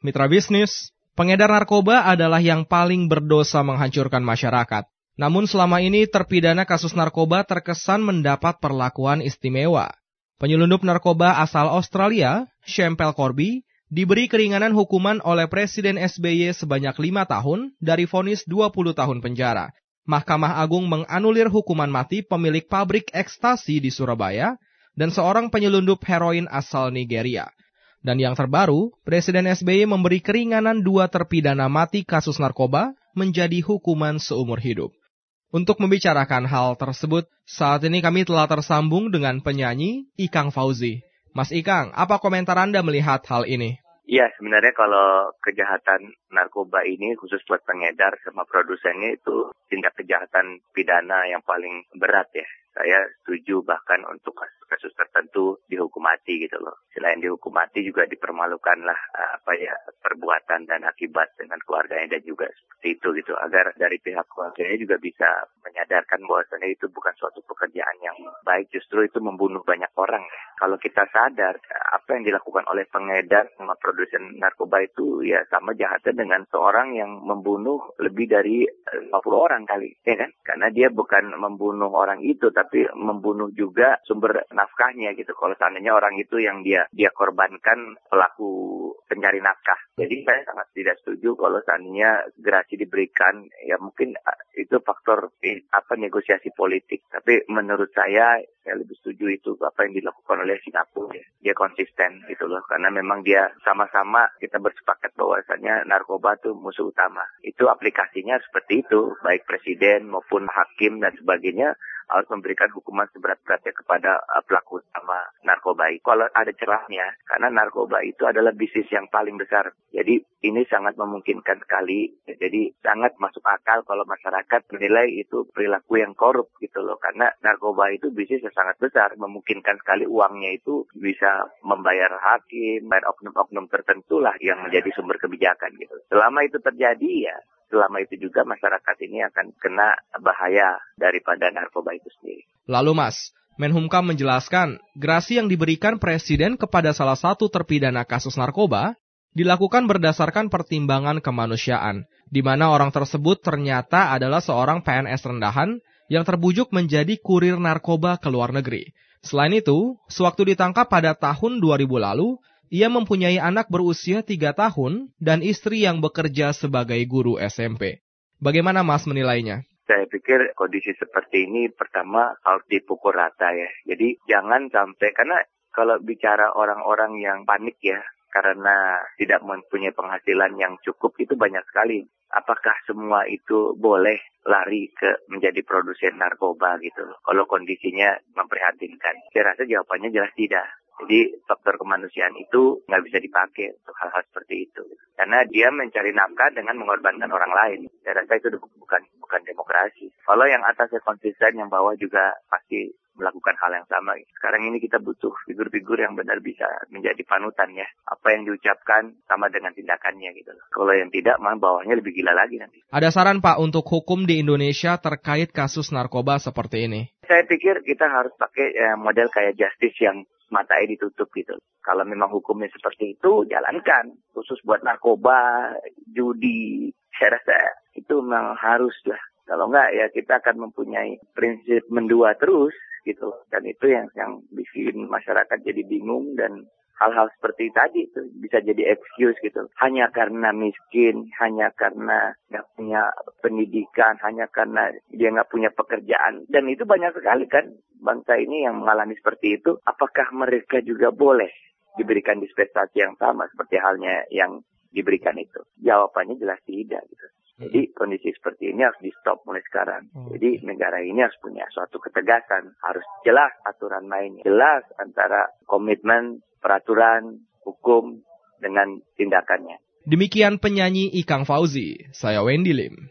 Mitra bisnis, pengedar narkoba adalah yang paling berdosa menghancurkan masyarakat. Namun selama ini terpidana kasus narkoba terkesan mendapat perlakuan istimewa. Penyelundup narkoba asal Australia, Shempel Corby, diberi keringanan hukuman oleh Presiden SBY sebanyak lima tahun dari vonis 20 tahun penjara. Mahkamah Agung menganulir hukuman mati pemilik pabrik ekstasi di Surabaya dan seorang penyelundup heroin asal Nigeria. Dan yang terbaru, Presiden SBY memberi keringanan dua terpidana mati kasus narkoba menjadi hukuman seumur hidup. Untuk membicarakan hal tersebut, saat ini kami telah tersambung dengan penyanyi Ikang Fauzi. Mas Ikang, apa komentar Anda melihat hal ini? Iya, sebenarnya kalau kejahatan narkoba ini khusus buat pengedar sama produsennya itu tindak kejahatan pidana yang paling berat ya saya setuju bahkan untuk kasus-kasus tertentu dihukum mati gitu loh. Selain dihukum mati juga dipermalukanlah eh, apa ya perbuatan dan akibat dengan keluarganya dan juga seperti itu gitu agar dari pihak keluarganya juga bisa menyadarkan bahwasanya itu bukan suatu pekerjaan yang baik justru itu membunuh banyak orang. Kalau kita sadar apa yang dilakukan oleh pengedar sama produsen narkoba itu ya sama jahatnya dengan seorang yang membunuh lebih dari 50 eh, orang kali ya kan karena dia bukan membunuh orang itu tapi membunuh juga sumber nafkahnya gitu. Kalau seandainya orang itu yang dia dia korbankan pelaku pencari nafkah. Jadi saya sangat tidak setuju kalau seandainya gerasi diberikan ya mungkin ah, itu faktor eh, apa negosiasi politik. Tapi menurut saya saya lebih setuju itu apa yang dilakukan oleh Singapura. Ya. Dia konsisten gitu loh karena memang dia sama-sama kita bersepakat bahwasanya narkoba itu musuh utama. Itu aplikasinya seperti itu baik presiden maupun hakim dan sebagainya harus memberikan hukuman seberat-beratnya kepada uh, pelaku utama narkoba. Kalau ada cerahnya, karena narkoba itu adalah bisnis yang paling besar. Jadi ini sangat memungkinkan sekali. Jadi sangat masuk akal kalau masyarakat menilai itu perilaku yang korup gitu loh. Karena narkoba itu bisnis yang sangat besar. Memungkinkan sekali uangnya itu bisa membayar hakim, bayar oknum-oknum tertentu lah yang menjadi sumber kebijakan gitu. Selama itu terjadi ya selama itu juga masyarakat ini akan kena bahaya daripada narkoba itu sendiri. Lalu Mas, Menhumkam menjelaskan, gerasi yang diberikan Presiden kepada salah satu terpidana kasus narkoba dilakukan berdasarkan pertimbangan kemanusiaan, di mana orang tersebut ternyata adalah seorang PNS rendahan yang terbujuk menjadi kurir narkoba ke luar negeri. Selain itu, sewaktu ditangkap pada tahun 2000 lalu, ia mempunyai anak berusia tiga tahun dan istri yang bekerja sebagai guru SMP. Bagaimana Mas menilainya? Saya pikir kondisi seperti ini pertama harus dipukul rata ya. Jadi jangan sampai karena kalau bicara orang-orang yang panik ya karena tidak mempunyai penghasilan yang cukup itu banyak sekali. Apakah semua itu boleh lari ke menjadi produsen narkoba gitu? Kalau kondisinya memprihatinkan. Saya rasa jawabannya jelas tidak. Jadi faktor kemanusiaan itu nggak bisa dipakai untuk hal-hal seperti itu. Karena dia mencari nafkah dengan mengorbankan orang lain. Saya rasa itu bukan bukan demokrasi. Kalau yang atasnya konsisten, yang bawah juga pasti melakukan hal yang sama. Sekarang ini kita butuh figur-figur yang benar bisa menjadi panutan ya. Apa yang diucapkan sama dengan tindakannya gitu Kalau yang tidak, mah bawahnya lebih gila lagi nanti. Ada saran Pak untuk hukum di Indonesia terkait kasus narkoba seperti ini? Saya pikir kita harus pakai ya, model kayak justice yang mata ini ditutup gitu. Kalau memang hukumnya seperti itu, jalankan. Khusus buat narkoba, judi, saya rasa itu memang harus lah. Kalau enggak ya kita akan mempunyai prinsip mendua terus gitu. Dan itu yang yang bikin masyarakat jadi bingung dan hal-hal seperti tadi itu bisa jadi excuse gitu. Hanya karena miskin, hanya karena nggak punya pendidikan, hanya karena dia nggak punya pekerjaan. Dan itu banyak sekali kan bangsa ini yang mengalami seperti itu. Apakah mereka juga boleh diberikan dispensasi yang sama seperti halnya yang diberikan itu? Jawabannya jelas tidak gitu. Jadi kondisi seperti ini harus di stop mulai sekarang. Hmm. Jadi negara ini harus punya suatu ketegasan, harus jelas aturan mainnya, jelas antara komitmen peraturan, hukum, dengan tindakannya. Demikian penyanyi Ikang Fauzi, saya Wendy Lim.